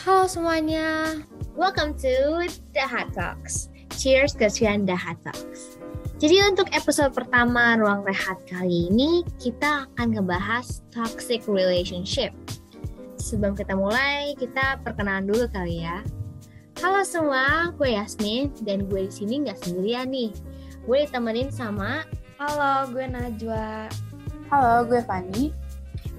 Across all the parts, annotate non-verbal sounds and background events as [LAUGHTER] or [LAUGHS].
Halo semuanya, welcome to The Hot Talks. Cheers ke Cian The Hot Talks. Jadi untuk episode pertama Ruang Rehat kali ini, kita akan ngebahas toxic relationship. Sebelum kita mulai, kita perkenalan dulu kali ya. Halo semua, gue Yasmin dan gue di sini nggak sendirian nih. Gue ditemenin sama Halo, gue Najwa. Halo, gue Fani.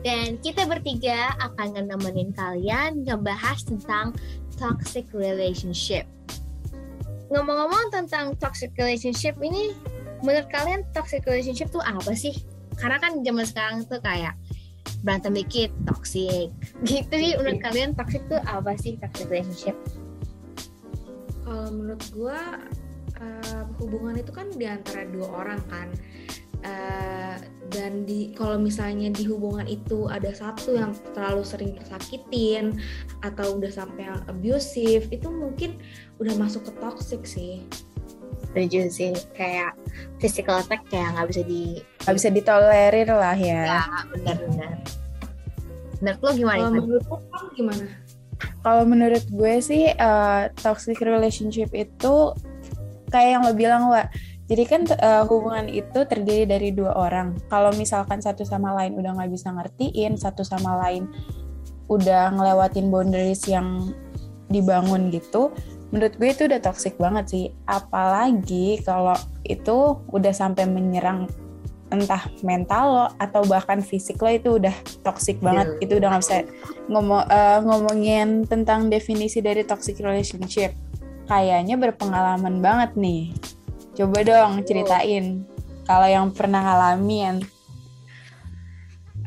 Dan kita bertiga akan nemenin kalian ngebahas tentang toxic relationship. Ngomong-ngomong tentang toxic relationship ini, menurut kalian toxic relationship tuh apa sih? Karena kan zaman sekarang tuh kayak berantem dikit toxic. Gitu sih menurut kalian toxic tuh apa sih toxic relationship? Kalau menurut gue, uh, hubungan itu kan di antara dua orang kan. Uh, dan di kalau misalnya di hubungan itu ada satu yang terlalu sering tersakitin atau udah sampai yang abusive itu mungkin udah masuk ke toxic sih. Setuju sih kayak physical attack kayak nggak bisa di nggak bisa ditolerir lah ya. Ya benar-benar menurut lo gimana kalau menurut lo kan gimana? Kalau menurut gue sih uh, toxic relationship itu kayak yang lo bilang wa jadi kan uh, hubungan itu terdiri dari dua orang. Kalau misalkan satu sama lain udah nggak bisa ngertiin satu sama lain udah ngelewatin boundaries yang dibangun gitu menurut gue itu udah toxic banget sih. Apalagi kalau itu udah sampai menyerang entah mental lo atau bahkan fisik lo itu udah toxic banget. Yeah. itu udah nggak bisa ngomong uh, ngomongin tentang definisi dari toxic relationship. Kayaknya berpengalaman banget nih coba dong ceritain kalau yang pernah ngalamin.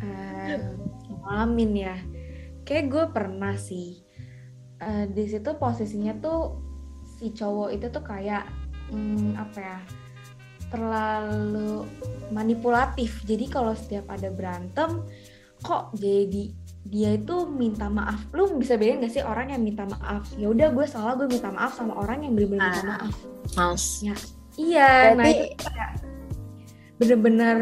Uh, ngalamin ya. Kayak gue pernah sih. Uh, di situ posisinya tuh si cowok itu tuh kayak hmm, apa ya terlalu manipulatif. Jadi kalau setiap ada berantem kok jadi dia itu minta maaf? Lu bisa bedain gak sih orang yang minta maaf? Ya udah gue salah gue minta maaf sama orang yang bener-bener minta Ah. maaf. Males. Iya nah Berarti- itu kayak bener-bener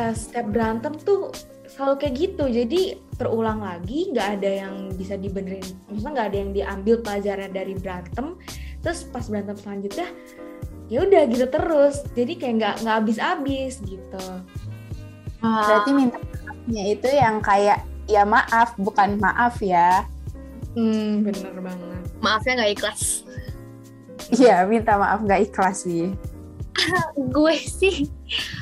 uh, setiap berantem tuh selalu kayak gitu. Jadi terulang lagi nggak ada yang bisa dibenerin maksudnya nggak ada yang diambil pelajaran dari berantem. Terus pas berantem selanjutnya ya udah gitu terus. Jadi kayak nggak nggak habis-habis gitu. Berarti minta maafnya itu yang kayak ya maaf bukan maaf ya. Hmm bener banget. Maafnya nggak ikhlas. Iya minta maaf nggak ikhlas sih. [LAUGHS] Gue sih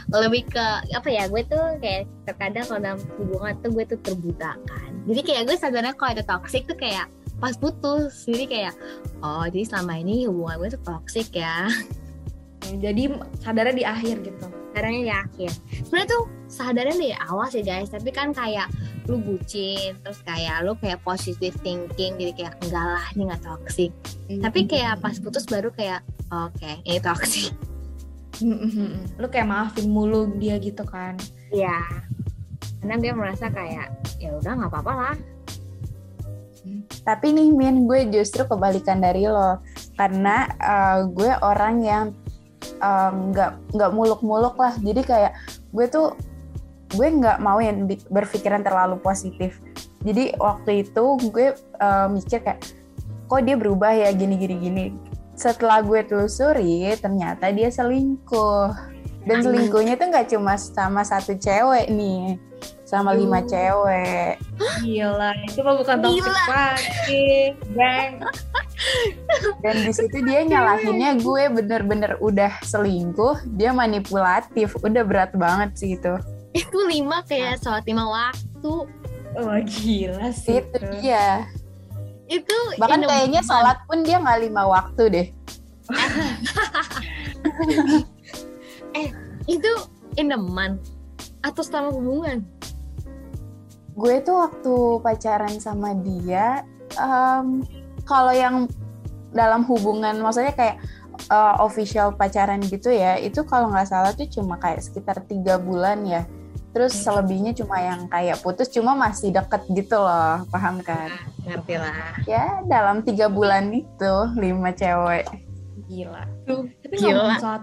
lebih ke apa ya gue tuh kayak terkadang kalau dalam hubungan tuh gue tuh terbutakan. Jadi kayak gue sadarnya kalau ada toxic tuh kayak pas putus. Jadi kayak oh jadi selama ini hubungan gue tuh toxic ya [LAUGHS] jadi sadarnya di akhir gitu. Sadarnya di akhir. Sebenarnya tuh sadarnya dari awal sih guys. Tapi kan kayak lu bucin terus kayak lu kayak positive thinking jadi kayak enggak lah ini nggak toxic. Tapi kayak pas putus baru kayak oke ini toxic. Lu kayak maafin mulu dia gitu kan. Iya. Karena gue merasa kayak ya udah nggak apa-apa lah. Tapi nih Min, gue justru kebalikan dari lo. Karena uh, gue orang yang nggak nggak muluk-muluk lah. Jadi kayak gue tuh gue nggak mau yang berpikiran terlalu positif. Jadi waktu itu gue uh, mikir kayak kok dia berubah ya gini gini gini. Setelah gue telusuri ternyata dia selingkuh. Dan selingkuhnya tuh nggak cuma sama satu cewek nih, sama lima Aduh. cewek. gila itu mah bukan toxic lagi bang dan di situ dia nyalahinnya gue bener-bener udah selingkuh dia manipulatif udah berat banget sih itu. Itu lima kayak sholat lima waktu. oh gila sih itu dia. Itu bahkan kayaknya sholat pun dia nggak lima waktu deh. [LAUGHS] Itu in a month atau selama hubungan. gue tuh waktu pacaran sama dia em, kalau yang dalam hubungan maksudnya kayak uh, official pacaran gitu ya itu kalau nggak salah tuh cuma kayak sekitar tiga bulan ya. Terus selebihnya cuma yang kayak putus cuma masih deket gitu loh paham kan? Ngerti lah. ya dalam tiga bulan itu lima cewek. Gila. Tuh, tapi Gila. ngomong soal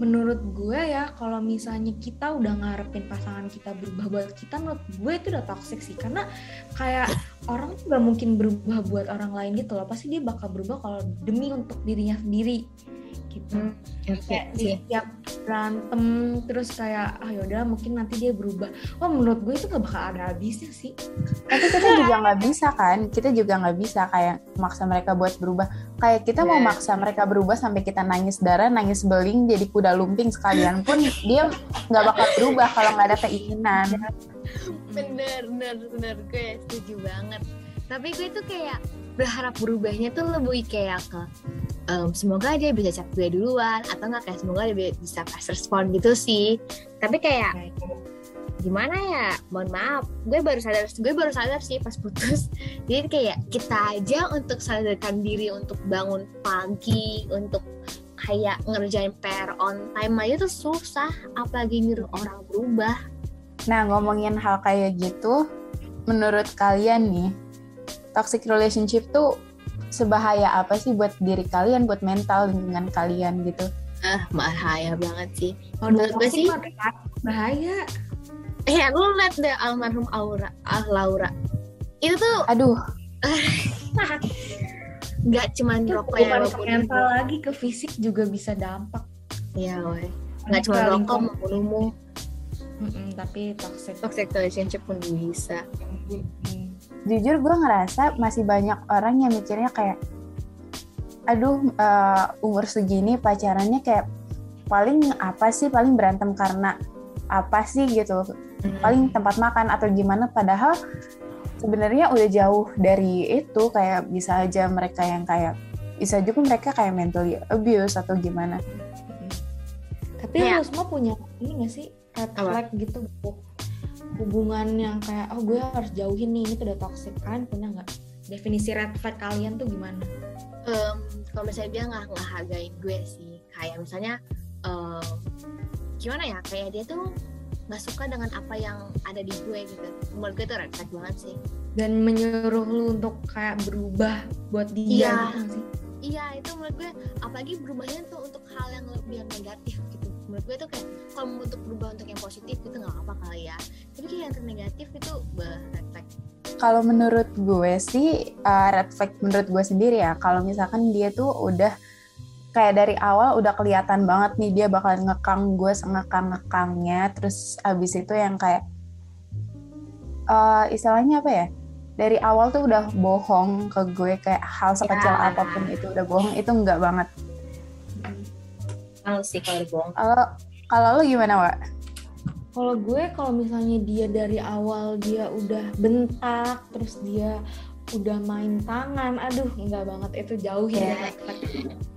menurut gue ya kalau misalnya kita udah ngarepin pasangan kita berubah buat kita menurut gue itu udah toxic sih. Karena kayak orang tuh gak mungkin berubah buat orang lain gitu loh. Pasti dia bakal berubah kalau demi untuk dirinya sendiri gitu. Hmm, kayak di setiap berantem terus kayak ah yaudah mungkin nanti dia berubah. Wah menurut gue itu gak bakal ada habisnya sih. Tapi kita juga nggak bisa kan? Kita juga nggak bisa kayak maksa mereka buat berubah. Kayak kita mau Iya. maksa mereka berubah sampai kita nangis darah nangis beling jadi kuda lumping sekalian pun dia nggak bakal berubah kalau nggak ada keinginan. Bener bener bener. Gue setuju banget. Tapi gue tuh kayak berharap berubahnya tuh lebih kayak ke em, semoga dia bisa chat gue duluan atau nggak kayak semoga dia bi- bisa fast respon gitu sih. Tapi kayak Kayak gimana ya? Mohon maaf. Gue baru sadar gue baru sadar sih pas putus. [LAUGHS] Jadi kayak kita aja untuk sadarkan diri untuk bangun pagi untuk kayak ngerjain PR on time aja tuh susah apalagi nyuruh orang berubah. Nah ngomongin hal kayak gitu menurut kalian nih toxic relationship tuh sebahaya apa sih buat diri kalian buat mental lingkungan kalian gitu? Ah bahaya banget sih. Menurut gue sih- bahaya. Eh aku liat deh almarhum Aura ah Laura. Itu tuh aduh [LAUGHS] nggak cuman itu rokok ya walaupun mental lagi ke fisik juga bisa dampak. Ya weh. nggak cuma rokok membunuhmu Mm-mm, tapi toxic. Toxic relationship pun bisa. Mm. jujur gue ngerasa masih banyak orang yang mikirnya kayak aduh eh, umur segini pacarannya kayak paling apa sih? Paling berantem karena apa sih? gitu. Paling tempat makan atau gimana? Padahal sebenarnya udah jauh dari itu kayak bisa aja mereka yang kayak bisa juga mereka kayak mentally abuse atau gimana. Tapi Ya. lo semua punya ini gak sih red flag gitu bu- hubungan yang kayak oh gue harus jauhin nih ini tuh udah toxic kalian punya nggak definisi red flag kalian tuh gimana? Em, kalau misalnya dia nggak ngehargain gue sih kayak misalnya em, gimana ya kayak dia tuh nggak suka dengan apa yang ada di gue gitu. Menurut gue itu red flag banget sih. Dan menyuruh lu untuk kayak berubah buat dia Iya. gitu sih? iya itu menurut gue apalagi berubahnya tuh untuk hal yang lebih yang negatif gitu. Menurut gue tuh kayak kalau untuk berubah untuk yang positif itu nggak apa kali ya. Tapi kayak yang negatif itu bah, red flag. Kalau menurut gue sih uh, red flag menurut gue sendiri ya kalau misalkan dia tuh udah kayak dari awal udah kelihatan banget nih dia bakal ngekang gue ngekang ngekangnya terus abis itu yang kayak uh, istilahnya apa ya dari awal tuh udah bohong ke gue kayak hal sekecil Ya. apa pun itu udah bohong itu enggak banget Tahu sih kalau bohong kalau kalau lu gimana Wak? Kalau gue kalau misalnya dia dari awal dia udah bentak terus dia udah main tangan, aduh enggak banget. Itu jauh ya. flag.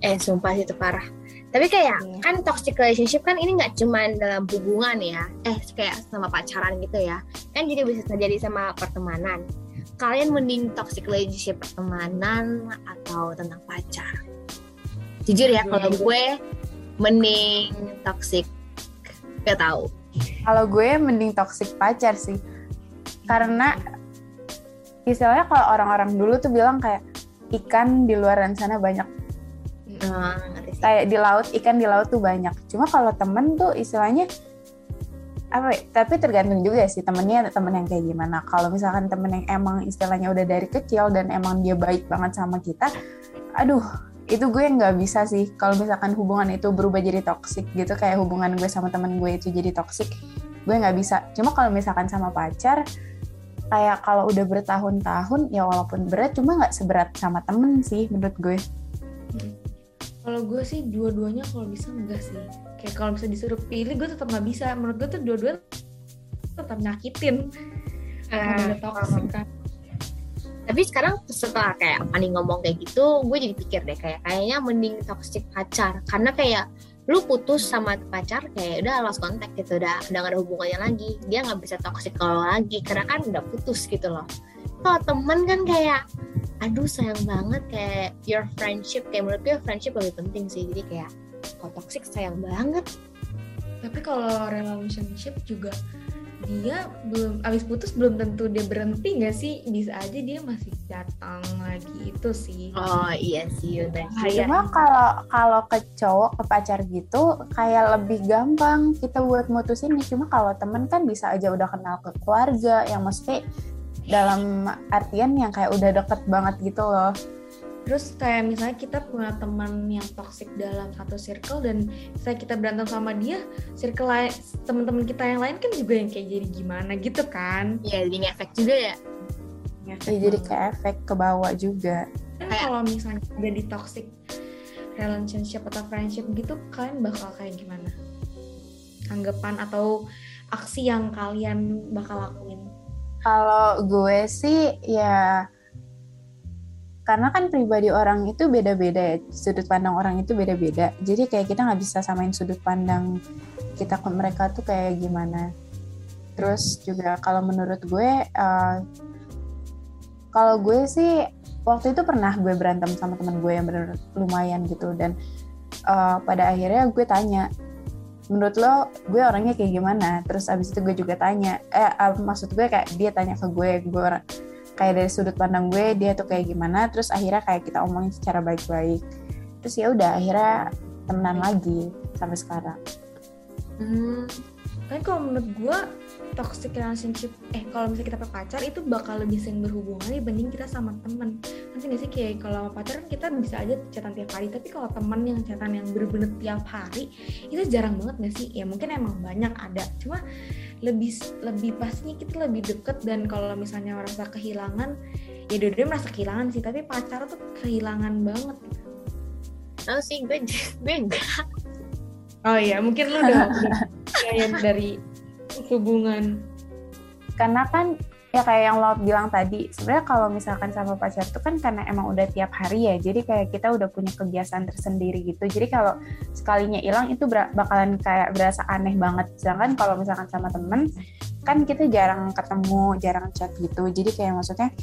eh sumpah sih itu parah. Tapi kayak Iya. kan toxic relationship kan ini nggak cuman dalam hubungan ya. Eh kayak sama pacaran gitu ya. Kan juga bisa terjadi sama pertemanan. Kalian mending toxic relationship pertemanan atau tentang pacar? Jujur ya kalau gue mending toxic. Gak tahu. Kalau gue mending toxic pacar sih. Karena istilahnya kalau orang-orang dulu tuh bilang kayak ikan di luar sana banyak. Sih. Kayak di laut, ikan di laut tuh banyak. Cuma kalau temen tuh istilahnya apa ya, tapi tergantung juga sih temennya temen yang kayak gimana. Kalau misalkan temen yang emang istilahnya udah dari kecil dan emang dia baik banget sama kita, aduh itu gue nggak bisa sih kalau misalkan hubungan itu berubah jadi toxic gitu kayak hubungan gue sama temen gue itu jadi toxic gue nggak bisa cuma kalau misalkan sama pacar kayak kalau udah bertahun-tahun ya walaupun berat cuma nggak seberat sama temen sih menurut gue Kalau gue sih dua-duanya kalau bisa enggak sih. Kayak kalau bisa disuruh pilih gue tetap nggak bisa. Menurut gue tuh dua-duanya tetap nyakitin. Kalau udah toxic kan. tapi sekarang setelah kayak Pani ngomong kayak gitu gue jadi pikir deh kayak kayaknya mending toxic pacar karena kayak lu putus sama pacar kayak udah lost contact gitu udah udah gak ada hubungannya lagi. Dia nggak bisa toxic kalau lagi karena kan udah putus gitu loh. Kalau temen kan kayak aduh sayang banget kayak your friendship kayak menurut gue friendship lebih penting sih. Jadi kayak kalau toxic sayang banget. Tapi kalau relationship juga dia belum abis putus belum tentu dia berhenti nggak sih? Bisa aja dia masih datang lagi itu sih. Oh iya sih udah Bahaya. cuma kalau kalau ke cowok ke pacar gitu kayak lebih gampang kita buat mutusin nih cuma kalau temen kan bisa aja udah kenal ke keluarga yang mesti dalam artian yang kayak udah deket banget gitu loh Terus kayak misalnya kita punya teman yang toxic dalam satu circle dan saya kita berantem sama dia, circle lain teman-teman kita yang lain kan juga yang kayak jadi gimana gitu kan? Iya, jadi ngefek juga ya. ya jadi kayak efek ke bawah juga Kan Kayak- kalau misalnya ada di toxic relationship atau friendship gitu, kalian bakal kayak gimana? Anggapan atau aksi yang kalian bakal lakuin? Kalau gue sih ya karena kan pribadi orang itu beda-beda ya, sudut pandang orang itu beda-beda. Jadi kayak kita nggak bisa samain sudut pandang kita ke mereka tuh kayak gimana. Terus juga kalau menurut gue, eh, kalau gue sih waktu itu pernah gue berantem sama teman gue yang bener lumayan gitu dan eh, pada akhirnya gue tanya menurut lo gue orangnya kayak gimana terus abis itu gue juga tanya eh ah, maksud gue kayak dia tanya ke gue gue orang kayak dari sudut pandang gue dia tuh kayak gimana terus akhirnya kayak kita omongin secara baik-baik terus ya udah akhirnya temenan lagi sampai sekarang Hmm, Kan kalau menurut gue toxic relationship, eh kalau misalnya kita pacar itu bakal lebih sering berhubungan dibanding kita sama temen. Nanti gak sih kayak kalau sama pacar kan kita bisa aja chatan tiap hari, tapi kalau temen yang chatan yang bener-bener tiap hari itu jarang banget gak sih? Ya mungkin emang banyak ada, cuma lebih lebih pastinya kita lebih deket dan kalau misalnya merasa kehilangan, ya dua-duanya merasa kehilangan sih, tapi pacar tuh kehilangan banget. sih gue gue enggak. Oh iya, mungkin lu udah [LAUGHS] kayak dari hubungan karena kan ya kayak yang lo bilang tadi sebenarnya kalau misalkan sama pacar tuh kan karena emang udah tiap hari ya jadi kayak kita udah punya kebiasaan tersendiri gitu. Jadi kalau sekalinya hilang itu bakalan kayak berasa aneh banget. Sedangkan kalau misalkan sama temen kan kita jarang ketemu jarang chat gitu. Jadi kayak maksudnya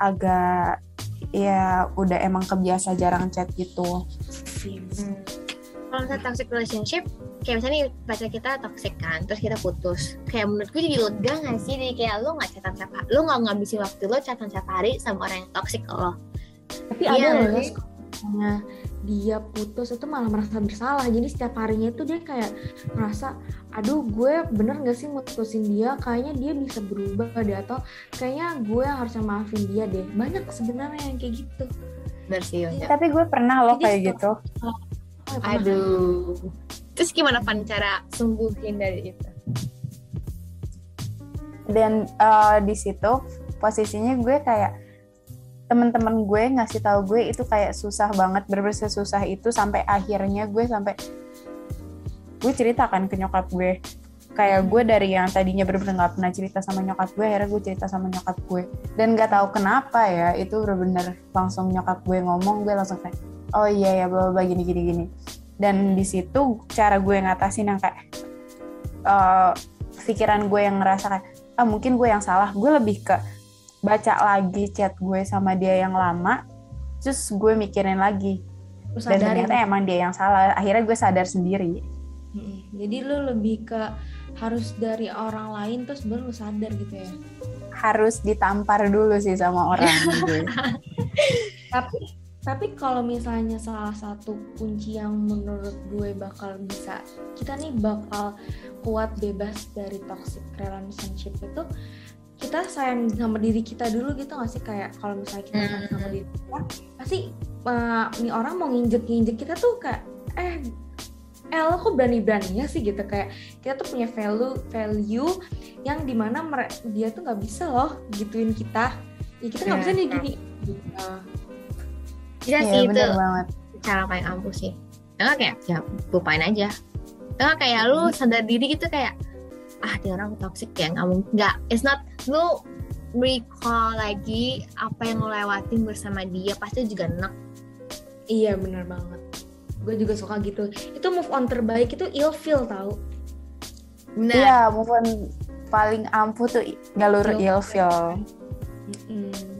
agak ya udah emang kebiasa jarang chat gitu. Hmm. Kalau misalnya toxic relationship, kayak misalnya nih, pacar kita toxic kan, terus kita putus. Kayak menurut gue jadi lega gak sih? Jadi kayak lo gak chatan setiap hari, lo gak ngabisin waktu lo chatan setiap hari sama orang yang toxic lo. tapi Iya, ada loh sih? kalau misalnya dia putus itu malah merasa bersalah jadi setiap harinya itu dia kayak merasa aduh gue bener gak sih mutusin dia kayaknya dia bisa berubah deh atau kayaknya gue yang harusnya maafin dia deh banyak sebenarnya yang kayak gitu Bener sih, Iya. tapi gue pernah loh Jadi kayak stop. gitu Oh, ya pernah. Aduh. Terus gimana pan cara sembuhin dari itu? dan eh, di situ posisinya gue kayak teman-teman gue ngasih tahu gue itu kayak susah banget bener susah itu sampai akhirnya gue sampai gue ceritakan ke nyokap gue. Kayak gue dari yang tadinya bener-bener nggak pernah cerita sama nyokap gue akhirnya gue cerita sama nyokap gue. Dan nggak tahu kenapa ya itu bener-bener langsung nyokap gue ngomong gue langsung kayak oh iya ya bawa gini gini gini dan di situ cara gue ngatasin yang kayak eh, pikiran gue yang ngerasa kayak ah mungkin gue yang salah. Gue lebih ke baca lagi chat gue sama dia yang lama terus gue mikirin lagi. Dan ternyata emang dia yang salah. Akhirnya gue sadar sendiri. Mm-mm. jadi lu lebih ke harus dari orang lain terus baru lu sadar gitu ya? Harus ditampar dulu sih sama orang gue [LAUGHS] tapi tapi kalau misalnya salah satu kunci yang menurut gue bakal bisa kita nih bakal kuat bebas dari toxic relationship itu kita sayang sama diri kita dulu gitu gak sih? Kayak kalau misalnya kita sayang sama diri kita pasti uh, nih orang mau nginjek nginjek kita tuh kayak eh eh lo kok berani beraninya sih? Gitu. Kayak kita tuh punya value value yang di mana dia tuh nggak bisa loh gituin kita. Ya kita nggak Ya. bisa nih gini gitu. Bisa Iya sih itu banget cara paling ampuh sih. Enggak kayak ya lupain aja. Enggak kayak lu sadar diri gitu kayak ah dia orang toxic ya nggak mungkin nggak it's not lu recall lagi apa yang lo lewatin bersama dia pasti juga enak Iya bener banget. Gue juga suka gitu. Itu move on terbaik itu ilfeel tau. bener iya move on paling ampuh tuh galur Ilfeel. ilfil Mm-mm.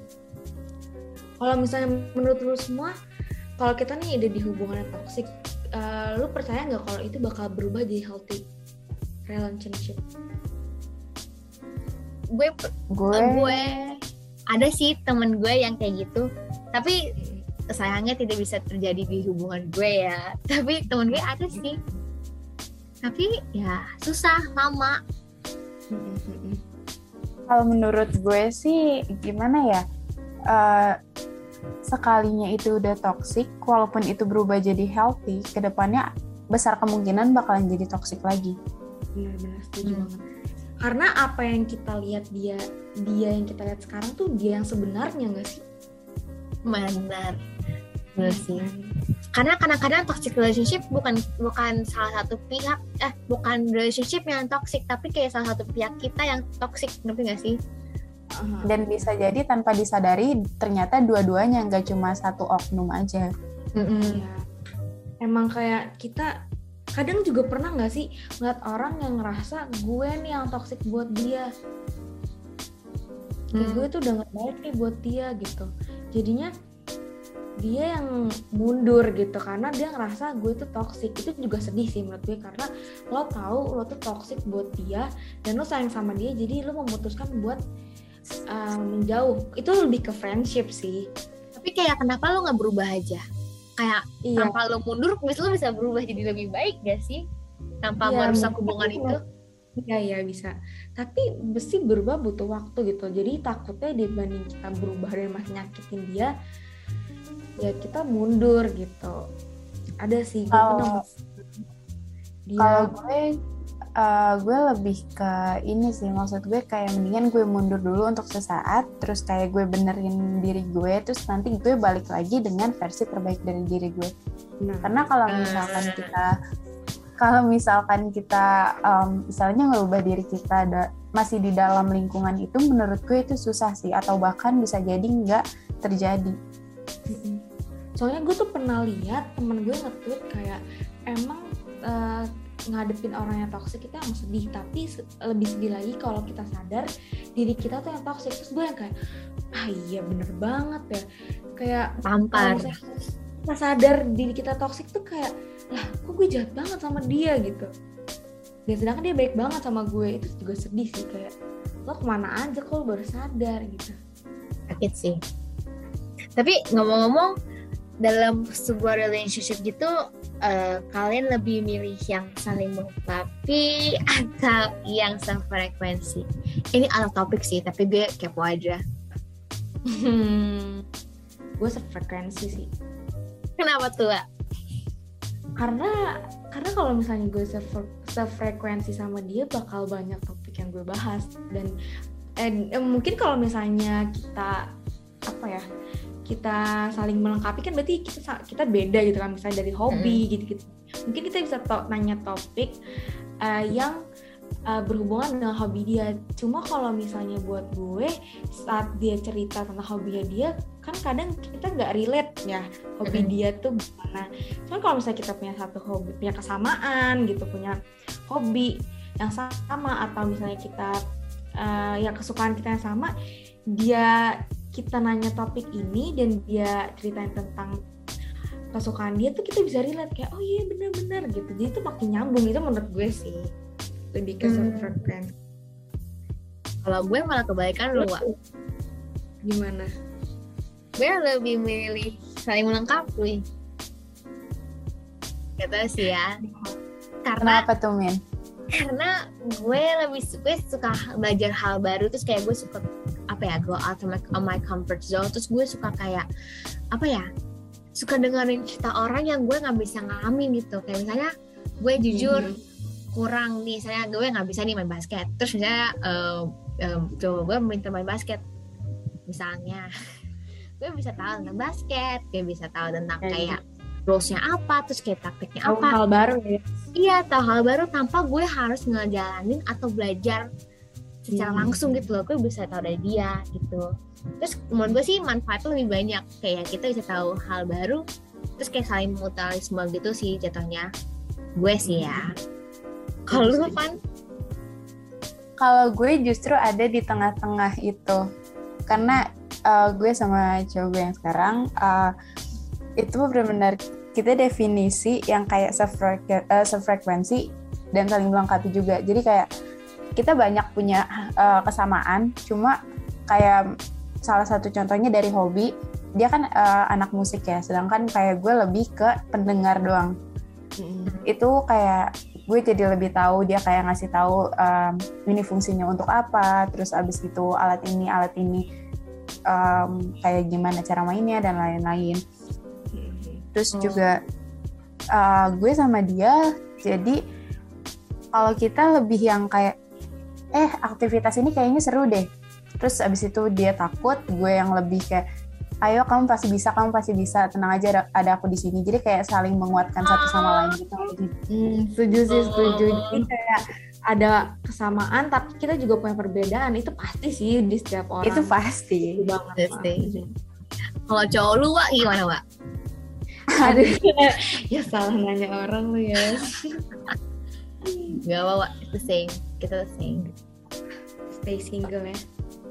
Kalau misalnya menurut lu semua, kalau kita nih ada di hubungan yang toxic, eh, lu percaya nggak kalau itu bakal berubah jadi healthy relationship? gue gue gue ada sih temen gue yang kayak gitu. Tapi sayangnya tidak bisa terjadi di hubungan gue ya. [LAUGHS] Tapi temen gue ada sih. Tapi ya susah lama. Mm-mm-mm. kalau menurut gue sih gimana ya? Uh, sekalinya itu udah toxic walaupun itu berubah jadi healthy ke depannya besar kemungkinan bakalan jadi toxic lagi. Benar-benar setuju hmm. banget. Karena apa yang kita lihat dia dia yang kita lihat sekarang tuh dia yang sebenarnya nggak sih? Benar. Benar sih. Karena kadang-kadang toxic relationship bukan bukan salah satu pihak eh bukan relationship yang toxic tapi kayak salah satu pihak kita yang toxic ngerti gak sih dan bisa jadi tanpa disadari ternyata dua-duanya nggak cuma satu oknum aja mm -hmm. ya. emang kayak kita kadang juga pernah nggak sih ngeliat orang yang ngerasa gue nih yang toxic buat dia kayak hmm. gue tuh udah gak baik nih buat dia gitu jadinya dia yang mundur gitu karena dia ngerasa gue tuh toxic itu juga sedih sih menurut gue karena lo tahu lo tuh toxic buat dia dan lo sayang sama dia jadi lo memutuskan buat um, menjauh itu lebih ke friendship sih. Tapi kayak kenapa lo nggak berubah aja? Kayak iya. tanpa lo mundur bis lo bisa berubah jadi lebih baik gak sih? Tanpa iya, merusak hubungan itu? Iya iya bisa. Tapi besi berubah butuh waktu gitu. Jadi takutnya dibanding kita berubah dan masih nyakitin dia, ya kita mundur gitu. Ada sih gue kalau dia... kalau gue uh, gue lebih ke ini sih maksud gue kayak mendingan gue mundur dulu untuk sesaat terus kayak gue benerin diri gue terus nanti gue balik lagi dengan versi terbaik dari diri gue nah. karena kalau misalkan uh. kita kalau misalkan kita um, misalnya ngerubah diri kita ada masih di dalam lingkungan itu menurut gue itu susah sih atau bahkan bisa jadi nggak terjadi soalnya gue tuh pernah lihat temen gue nge-tweet kayak emang uh, ngadepin orang yang toxic kita yang sedih. Tapi lebih sedih lagi kalau kita sadar diri kita tuh yang toxic. Terus gue yang kayak ah iya bener banget ya. Kayak tampar. kita sadar diri kita toxic tuh kayak lah kok gue jahat banget sama dia? Gitu. Dan sedangkan dia baik banget sama gue. Itu juga sedih sih kayak lo ke mana aja kok baru sadar? Gitu. Sakit sih. Tapi ngomong-ngomong dalam sebuah relationship gitu uh, kalian lebih milih yang saling melengkapi atau yang sefrekuensi? Ini out topik sih tapi gue kepo aja. Hmm, gue sefrekuensi sih. Kenapa tuh karena karena kalau misalnya gue sefrekuensi sama dia bakal banyak topik yang gue bahas. Dan eh, mungkin kalau misalnya kita apa ya kita saling melengkapi kan berarti kita kita beda gitu kan misalnya dari hobi hmm. gitu gitu mungkin kita bisa to nanya topik uh, yang uh, berhubungan dengan hobi dia. Cuma kalau misalnya buat gue saat dia cerita tentang hobinya dia kan kadang kita nggak relate ya hobi dia tuh gimana. Cuma kalau misalnya kita punya satu hobi punya kesamaan gitu punya hobi yang sama atau misalnya kita uh, yang kesukaan kita yang sama dia kita nanya topik ini dan dia ceritain tentang kesukaan dia tuh kita bisa relate kayak oh iya bener-bener gitu. Jadi itu makin nyambung itu menurut gue sih. Lebih ke hmm. frekuensi kalau gue malah kebaikan lu gimana? Gue lebih milih saling melengkapi. Gitu sih ya. Karena apa tuh Min? karena gue lebih gue suka belajar hal baru terus kayak gue suka apa ya go out of my, comfort zone. Terus gue suka kayak apa ya suka dengerin cerita orang yang gue nggak bisa ngalamin gitu. Kayak misalnya gue jujur mm -hmm. kurang nih saya gue nggak bisa nih main basket. Terus misalnya uh, um, coba gue minta main basket. Misalnya [LAUGHS] gue bisa tahu tentang basket gue bisa tahu tentang kayak rulesnya apa terus kayak taktiknya apa. hal baru ya. Iya tahu hal baru tanpa gue harus ngejalanin atau belajar secara hmm. langsung gitu loh gue bisa tahu dari dia gitu. Terus menurut gue sih manfaatnya lebih banyak kayak kita bisa tahu hal baru terus kayak saling mutualisme gitu sih jatuhnya. Gue sih ya. Kalau lu kan kalau gue justru ada di tengah-tengah itu. Karena uh, gue sama cowok gue yang sekarang uh, itu benar-benar kita definisi yang kayak eh, sefrekuensi dan saling melengkapi juga. Jadi kayak kita banyak punya uh, kesamaan, cuma kayak salah satu contohnya dari hobi, dia kan uh, anak musik ya, sedangkan kayak gue lebih ke pendengar doang. Mm. Itu kayak gue jadi lebih tahu dia kayak ngasih tahu um, ini fungsinya untuk apa terus abis itu alat ini alat ini um, kayak gimana cara mainnya dan lain-lain terus Oh. juga uh, gue sama dia jadi kalau kita lebih yang kayak eh aktivitas ini kayaknya seru deh terus abis itu dia takut gue yang lebih kayak ayo kamu pasti bisa kamu pasti bisa tenang aja ada, ada aku di sini jadi kayak saling menguatkan satu sama lain gitu Hmm, setuju sih, setuju. Jadi kayak ada kesamaan, tapi kita juga punya perbedaan. Itu pasti sih di setiap orang. itu pasti banget. Pasti. Kalau cowok lu, Wak, gimana, Wak? Aduh, [LAUGHS] ya salah nanya orang lu ya. [LAUGHS] Gak apa, Wak. It's the same. Kita the same. Stay single ya.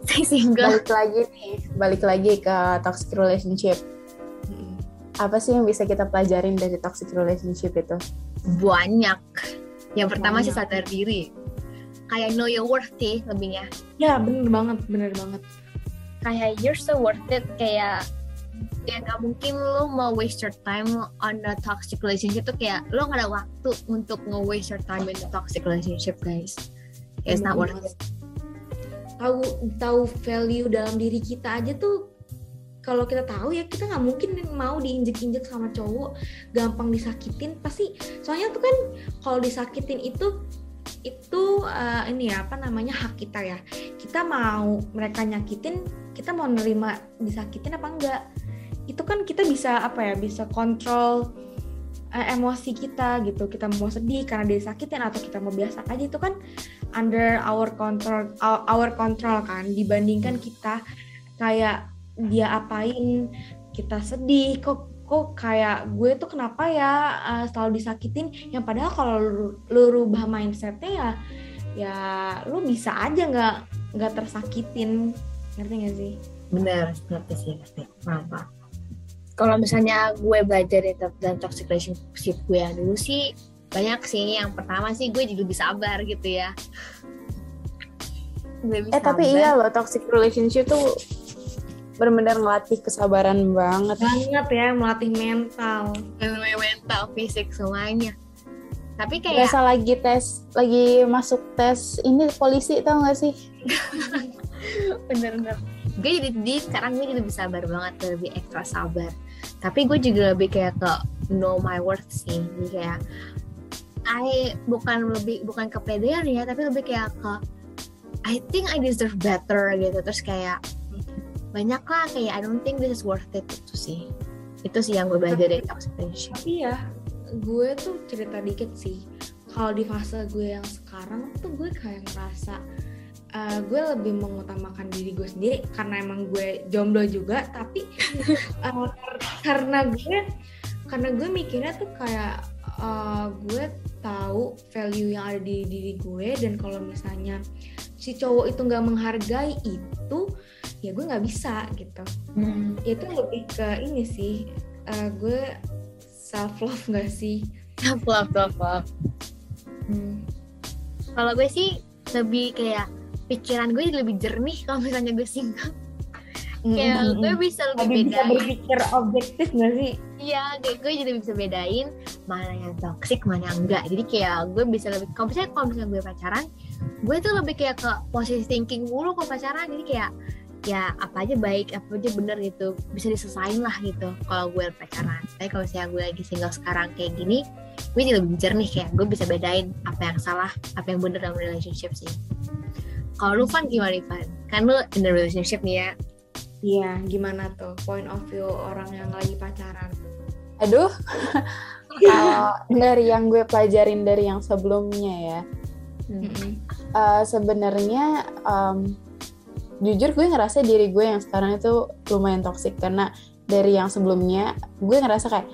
Stay single. balik lagi nih balik lagi ke toxic relationship apa sih yang bisa kita pelajarin dari toxic relationship itu Banyak. Yang pertama sih sadar diri. Kayak know your worth sih lebihnya. Ya bener banget, bener banget. Kayak you're so worth it. Kayak ya gak mungkin lo mau waste your time on the toxic relationship tuh kayak lo gak ada waktu untuk nge-waste your time in the toxic relationship guys. It's not worth it. Tahu tahu value dalam diri kita aja tuh kalau kita tahu ya kita nggak mungkin mau diinjek-injek sama cowok gampang disakitin. Pasti soalnya tuh kan kalau disakitin itu itu eh, ini ya apa namanya hak kita ya. Kita mau mereka nyakitin kita mau nerima disakitin apa enggak itu kan kita bisa apa ya bisa kontrol eh, emosi kita gitu. Kita mau sedih karena disakitin atau kita mau biasa aja itu kan under our control our control kan. Dibandingkan kita kayak dia apain kita sedih kok kok kayak gue tuh kenapa ya uh, selalu disakitin? Yang padahal kalau lu, lu rubah mindsetnya ya ya lu bisa aja nggak nggak tersakitin. Ngerti gak sih? Bener ngerti sih ngerti. Apa kalau misalnya gue belajar dan toxic relationship gue yang dulu sih banyak sih yang pertama sih gue jadi lebih sabar gitu ya. Gue lebih eh tapi sabar. iya loh toxic relationship tuh benar-benar ngelatih kesabaran banget. Banget ya melatih mental. Mental fisik semuanya. Tapi kayak Berasa lagi tes lagi masuk tes ini polisi tau gak sih? [LAUGHS] Bener-bener. Gue jadi di sekarang gue jadi lebih sabar banget lebih ekstra sabar tapi gue juga lebih kayak ke know my worth sih. Jadi kayak I bukan lebih bukan kepedean ya tapi lebih kayak ke I think I deserve better gitu. Terus kayak banyak lah kayak I don't think this is worth it. Itu sih. Itu sih yang gue belajar dari toxic relationship tapi ya gue tuh cerita dikit sih. Kalau di fase gue yang sekarang tuh gue kayak ngerasa uh, gue lebih mengutamakan diri gue sendiri karena emang gue jomblo juga tapi uh, [LAUGHS] kar- karena gue karena gue mikirnya tuh kayak uh, gue tahu value yang ada di diri gue dan kalau misalnya si cowok itu nggak menghargai itu ya gue nggak bisa gitu. Ya itu lebih ke ini sih uh, gue self love gak sih? Love love love Hmm. kalau gue sih lebih kayak pikiran gue jadi lebih jernih kalau misalnya gue single kayak gue bisa lebih lebih bisa bedain. berpikir objektif gak sih? Iya kayak gue jadi bisa bedain mana yang toxic mana yang enggak. Jadi kayak gue bisa lebih kalau misalnya kalau misalnya gue pacaran gue tuh lebih kayak ke positive thinking dulu kalau pacaran. Jadi kayak ya apa aja baik apa aja bener gitu bisa diselesain lah gitu kalau gue pacaran. Tapi kalau misalnya gue lagi single sekarang kayak gini gue jadi lebih jernih kayak gue bisa bedain apa yang salah apa yang bener dalam relationship sih kalau lu Van gimana Van? Kan lu in the relationship nih ya. Iya gimana tuh point of view orang yang lagi pacaran? Aduh. [LAUGHS] Kalau dari yang gue pelajarin dari yang sebelumnya ya. Mm-mm. Uh, sebenarnya um, jujur gue ngerasa diri gue yang sekarang itu lumayan toksik karena dari yang sebelumnya gue ngerasa kayak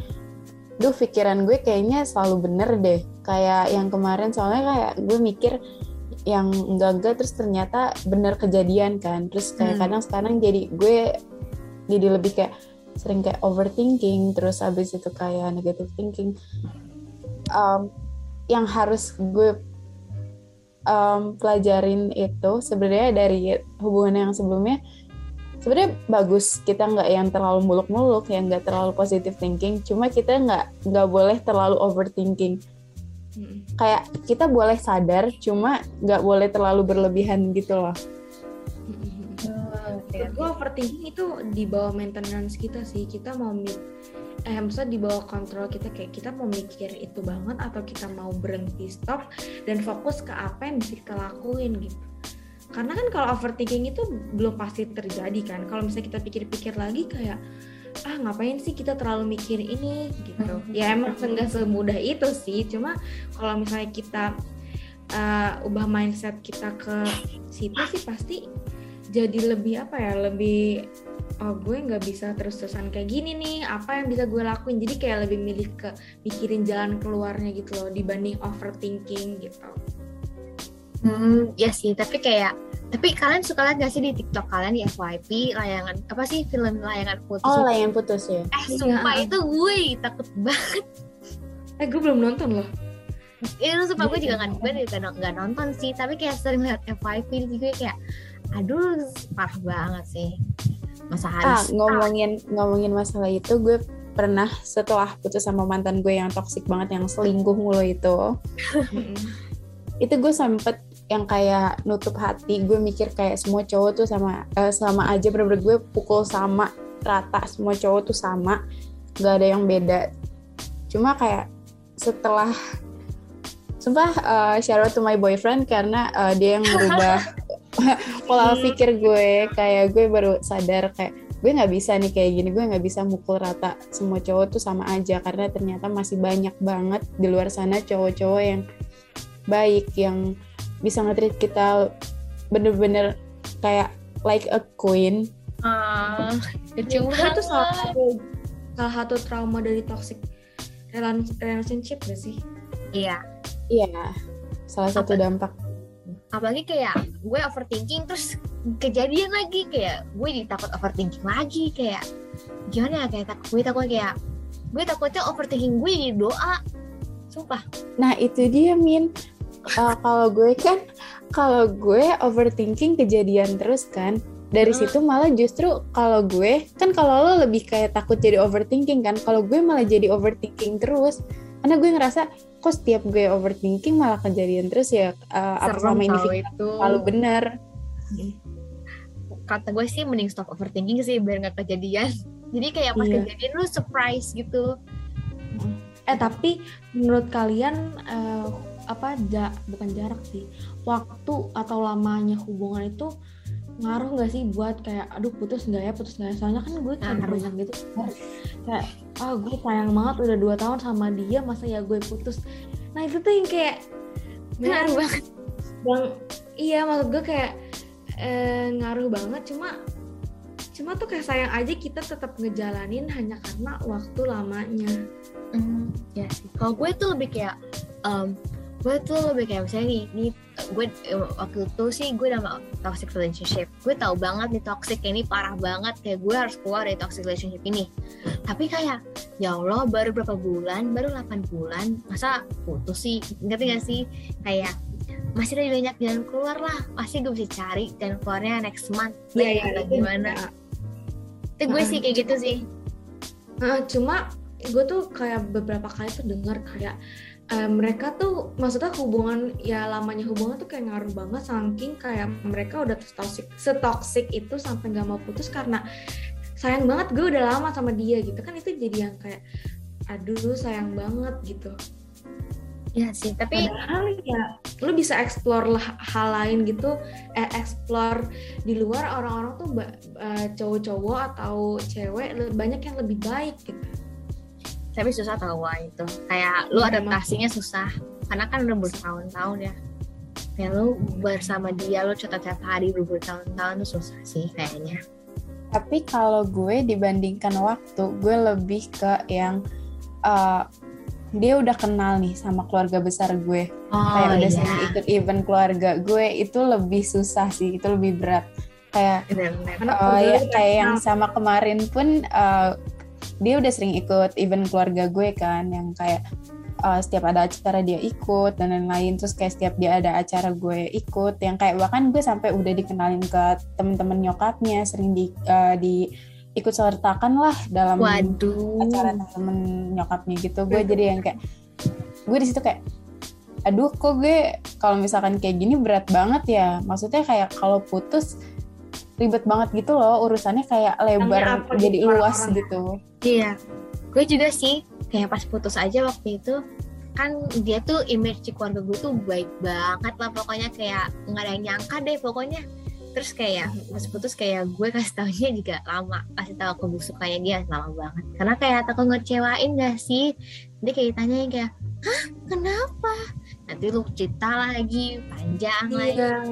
duh pikiran gue kayaknya selalu bener deh. Kayak yang kemarin soalnya kayak gue mikir yang enggak-enggak terus ternyata bener kejadian kan. Terus kayak Hmm. kadang sekarang jadi gue jadi lebih kayak sering kayak overthinking terus habis itu kayak negative thinking. Um, yang harus gue um, pelajarin itu sebenarnya dari hubungan yang sebelumnya sebenarnya bagus. Kita nggak yang terlalu muluk-muluk yang nggak terlalu positive thinking. Cuma kita nggak nggak boleh terlalu overthinking Kayak kita boleh sadar cuma nggak boleh terlalu berlebihan gitu loh. Menurut gue overthinking itu di bawah maintenance kita sih. Kita mau eh maksudnya di bawah kontrol kita. Kayak kita mau mikir itu banget atau kita mau berhenti stop dan fokus ke apa yang bisa kita lakuin gitu. Karena kan kalau overthinking itu belum pasti terjadi kan. Kalau misalnya kita pikir-pikir lagi kayak ah ngapain sih kita terlalu mikir ini? Gitu. Ya emang nggak semudah itu sih. Cuma kalau misalnya kita uh, ubah mindset kita ke situ sih pasti jadi lebih apa ya lebih oh gue nggak bisa terus-terusan kayak gini nih apa yang bisa gue lakuin? Jadi kayak lebih milih ke mikirin jalan keluarnya gitu loh dibanding overthinking gitu. Hmm, ya sih, tapi kayak tapi kalian suka lihat gak sih di TikTok kalian di FYP layangan apa sih film layangan putus? oh yang putus ya. Eh, sumpah itu gue takut banget. eh gue belum nonton loh. Itu sumpah gue juga nggak gue juga nggak nonton sih, tapi kayak sering lihat FYP di gue kayak aduh parah banget sih. Masa ah harus ngomongin ngomongin masalah itu gue pernah setelah putus sama mantan gue yang toksik banget yang selingkuh mulu itu. [LAUGHS] Itu gue sempet yang kayak nutup hati gue mikir kayak semua cowok tuh sama eh, sama aja. Bener-bener gue pukul sama rata semua cowok tuh sama. Nggak ada yang beda. Cuma kayak setelah sumpah eh, shout out to my boyfriend karena eh, dia yang merubah [LAUGHS] pola pikir gue. Kayak gue baru sadar kayak gue nggak bisa nih kayak gini. Gue nggak bisa mukul rata. Semua cowok tuh sama aja karena ternyata masih banyak banget di luar sana cowok-cowok yang baik yang bisa nge-treat kita bener-bener kayak like a queen. Ah, lucu Itu tuh salah satu salah satu trauma dari toxic relationship gak sih? Iya, iya salah satu dampak. Apalagi kayak gue overthinking terus kejadian lagi kayak gue ditakut overthinking lagi kayak gimana ya kayak takut gue takut kayak gue takutnya overthinking gue jadi doa. Sumpah. Nah itu dia Min. Uh, kalau gue kan, kalau gue overthinking kejadian terus kan. Dari Hmm. situ malah justru kalau gue kan kalau lo lebih kayak takut jadi overthinking kan. Kalau gue malah jadi overthinking terus. Karena gue ngerasa kok setiap gue overthinking malah kejadian terus ya. uh, apa selama ini itu selalu benar. kata gue sih mending stop overthinking sih biar nggak kejadian [LAUGHS] jadi kayak pas Iya. kejadian lu surprise gitu eh tapi menurut kalian eh, apa ja, bukan jarak sih. Waktu atau lamanya hubungan itu ngaruh nggak sih buat kayak aduh putus nggak ya putus nggak ya? Soalnya kan gue kayak Ngaruh. banyak gitu. Kayak ah gue sayang banget udah dua tahun sama dia masa ya gue putus? Nah itu tuh yang kayak ngaruh banget. Yang iya maksud gue kayak eh, ngaruh banget. Cuma cuma tuh kayak sayang aja kita tetap ngejalanin hanya karena waktu lamanya. Hmm, ya sih. Kalau gue tuh lebih kayak, em, gue tuh lebih kayak misalnya nih, nih gue waktu itu sih gue sama toxic relationship. Gue tahu banget nih toxic ini parah banget. Kayak gue harus keluar dari toxic relationship ini. Tapi kayak, ya Allah baru berapa bulan, baru 8 bulan, masa putus sih? Ngerti gak sih? Kayak masih ada banyak jalan keluar lah. Pasti gue bisa cari jalan keluarnya next month. Iya, Kayak iya, gimana? Itu gue sih kayak gitu sih. Nah, cuma gue tuh kayak beberapa kali tuh dengar kayak eh, mereka tuh maksudnya hubungan ya lamanya hubungan tuh kayak ngaruh banget saking kayak mereka udah toxic setoxic itu sampai nggak mau putus karena sayang banget gue udah lama sama dia gitu. Kan itu jadi yang kayak aduh sayang banget gitu. Ya sih, tapi padahal ya lu bisa explore lah hal lain gitu. Eh, explore di luar orang-orang tuh eh, cowok-cowok atau cewek banyak yang lebih baik gitu tapi susah tau wah itu. Kayak lu Iya, adaptasinya susah. Karena kan udah bertahun-tahun ya. Kayak lu bersama dia lu cerita tiap hari bertahun-tahun tuh susah sih kayaknya. Tapi kalau gue dibandingkan waktu, gue lebih ke yang uh, dia udah kenal nih sama keluarga besar gue. oh kayak udah iya. sering ikut event keluarga gue itu lebih susah sih itu lebih berat. Kayak Karena uh, ya kayak yang sama kemarin pun uh, dia udah sering ikut event keluarga gue kan yang kayak uh, setiap ada acara dia ikut dan lain-lain. Terus kayak setiap dia ada acara gue ikut yang kayak bahkan gue sampai udah dikenalin ke temen-temen nyokapnya sering di uh, di ikut sertakan lah dalam waduh. acara temen nyokapnya gitu. Gue jadi yang kayak gue di situ kayak aduh kok gue kalau misalkan kayak gini berat banget ya. Maksudnya kayak kalau putus ribet banget gitu loh urusannya kayak lebar apa jadi luas orang-orang? gitu. Iya, gue juga sih kayak pas putus aja waktu itu kan dia tuh image di keluarga gue tuh baik banget lah pokoknya kayak nggak ada yang nyangka deh pokoknya. Terus kayak pas putus kayak gue kasih taunya juga lama kasih tahu kebusukannya dia lama banget. Karena kayak takut ngecewain gak sih? Dia kayak tanya kayak hah? Kenapa? Nanti lu cerita lagi panjang lagi. Iya,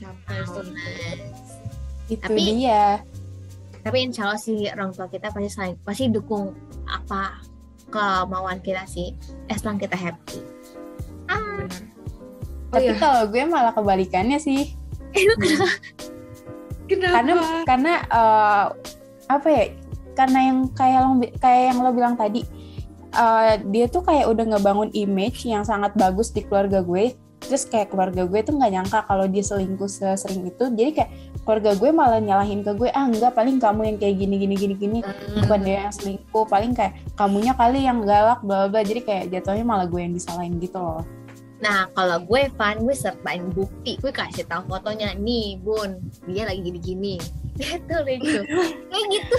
capek tuh. Males. Itu Tapi- dia tapi insya Allah sih orang tua kita pasti saling pasti dukung apa kemauan kita sih as long kita happy. Ah. Oh tapi iya, kalau gue malah kebalikannya sih. Itu kenapa? Kenapa? karena karena eh, apa ya karena yang kayak lo kayak yang lo bilang tadi eh, dia tuh kayak udah ngebangun image yang sangat bagus di keluarga gue. Terus kayak keluarga gue tuh nggak nyangka kalau dia selingkuh sesering itu. Jadi kayak keluarga gue malah nyalahin ke gue ah enggak paling kamu yang kayak gini gini gini gini. Bukan dia yang selingkuh paling kayak kamunya kali yang galak bla bla jadi kayak jatuhnya malah gue yang disalahin gitu loh. Nah kalau gue Van gue sertain bukti. Gue kasih tahu fotonya nih bun dia lagi gini gini itu gitu kayak gitu.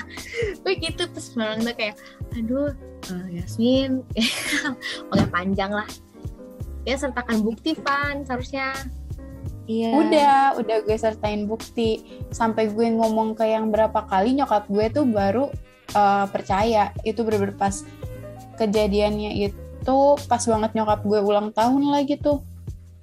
[LAUGHS] Gue gitu terus malah tuh kayak aduh eh, Yasmin. [LAUGHS] Oke panjang lah. Ya sertakan bukti Van seharusnya Iya. Udah, udah gue sertain bukti. Sampai gue ngomong ke yang berapa kali nyokap gue tuh baru uh, percaya. Itu bener-bener pas kejadiannya itu pas banget nyokap gue ulang tahun lagi tuh.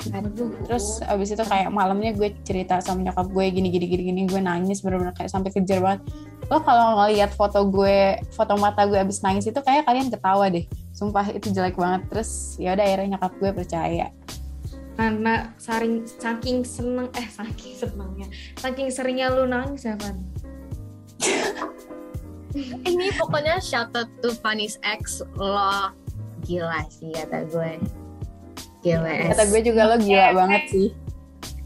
Aduh. Terus abis itu kayak malamnya gue cerita sama nyokap gue gini gini gini gini gue nangis bener-bener kayak sampai kejar banget. Lo kalau ngeliat foto gue, foto mata gue abis nangis itu kayak kalian ketawa deh. Sumpah itu jelek banget. Terus ya udah akhirnya nyokap gue percaya. Karena saring saking seneng eh saking senengnya. Saking seringnya lu nangis ya Van? [LAUGHS] Ini pokoknya shout out to Fanny's ex lo gila sih kata gue. Gila Kata gue juga lo gila banget sih.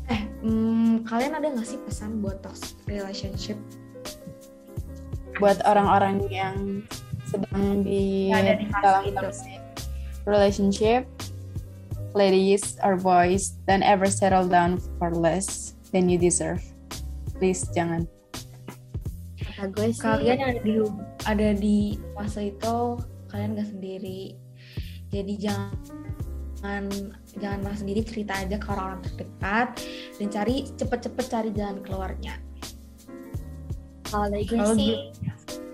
eh hmm, kalian ada nggak sih pesan buat toxic relationship? Buat orang-orang yang sedang di ada di dalam itu. toxic relationship ladies or boys don't ever settle down for less than you deserve. Please jangan. Kata gue sih kalian yang ada di ada di fase itu kalian gak sendiri. Jadi jangan jangan merasa sendiri cerita aja ke orang-orang terdekat dan cari cepet-cepet cari jalan keluarnya. Kalau dari gue sih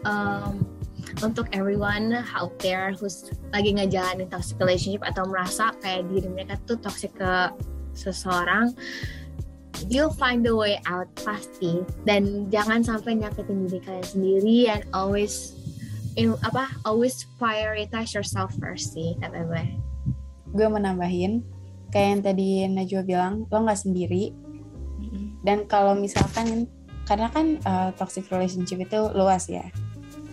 um, untuk everyone out there who's lagi ngejalanin toxic relationship atau merasa kayak diri mereka tuh toxic ke seseorang you'll find the way out pasti. Dan jangan sampai nyakitin diri kalian sendiri and always in, apa always prioritize yourself first sih kata gue. Gue menambahin kayak yang tadi Najwa bilang lo nggak sendiri. Dan kalau misalkan karena kan uh, toxic relationship itu luas ya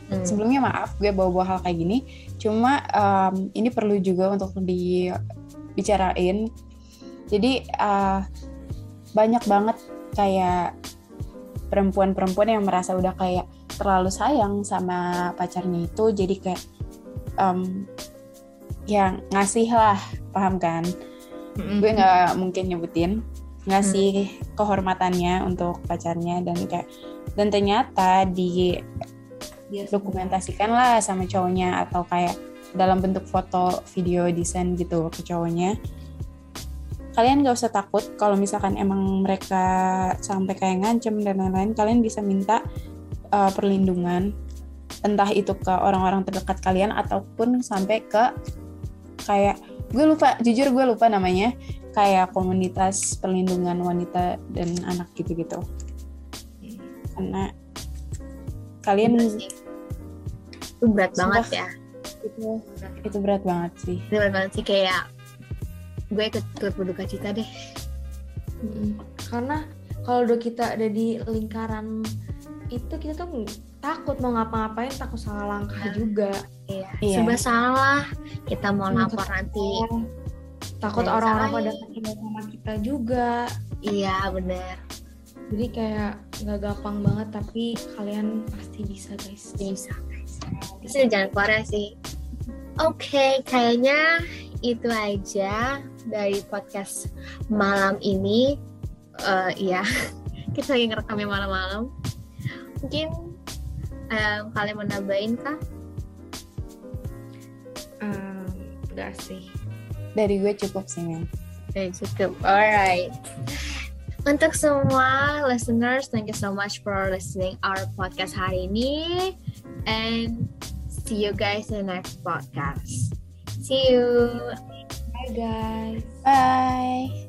Hmm. sebelumnya maaf gue bawa-bawa hal kayak gini. Cuma um, ini perlu juga untuk dibicarain. Jadi uh, banyak banget kayak perempuan-perempuan yang merasa udah kayak terlalu sayang sama pacarnya itu. Jadi kayak um, yang ngasih lah paham kan? Gue nggak mungkin nyebutin. Ngasih kehormatannya untuk pacarnya dan kayak dan ternyata di dokumentasikan lah sama cowoknya atau kayak dalam bentuk foto, video, desain gitu ke cowoknya. Kalian gak usah takut kalau misalkan emang mereka sampai kayak ngancem dan lain-lain, kalian bisa minta uh, perlindungan entah itu ke orang-orang terdekat kalian ataupun sampai ke kayak gue lupa jujur gue lupa namanya kayak komunitas perlindungan wanita dan anak gitu-gitu karena kalian. Itu berat Sumpah. banget ya itu itu berat banget sih itu berat banget sih kayak gue ikut ikut berduka cita deh Mm-mm. karena kalau udah kita ada di lingkaran itu kita tuh takut mau ngapa-ngapain takut salah langkah Nah. juga Iya. Iya. Serba salah. Kita mau Hmm, lapor nanti. takut yang orang-orang pada kecewa sama kita juga Iya bener. jadi kayak nggak gampang banget tapi kalian pasti bisa guys Bisa jangan keluar ya sih. Oke, kayaknya itu aja dari podcast malam ini. Uh, ya, [LAUGHS] kita lagi ngerekamnya malam-malam. Mungkin um, kalian mau nambahin kah? Um, enggak sih. Dari gue cukup sih, men. Oke, cukup. Alright. Untuk semua listeners, thank you so much for listening our podcast hari ini. And see you guys in the next podcast. See you. Bye guys. Bye.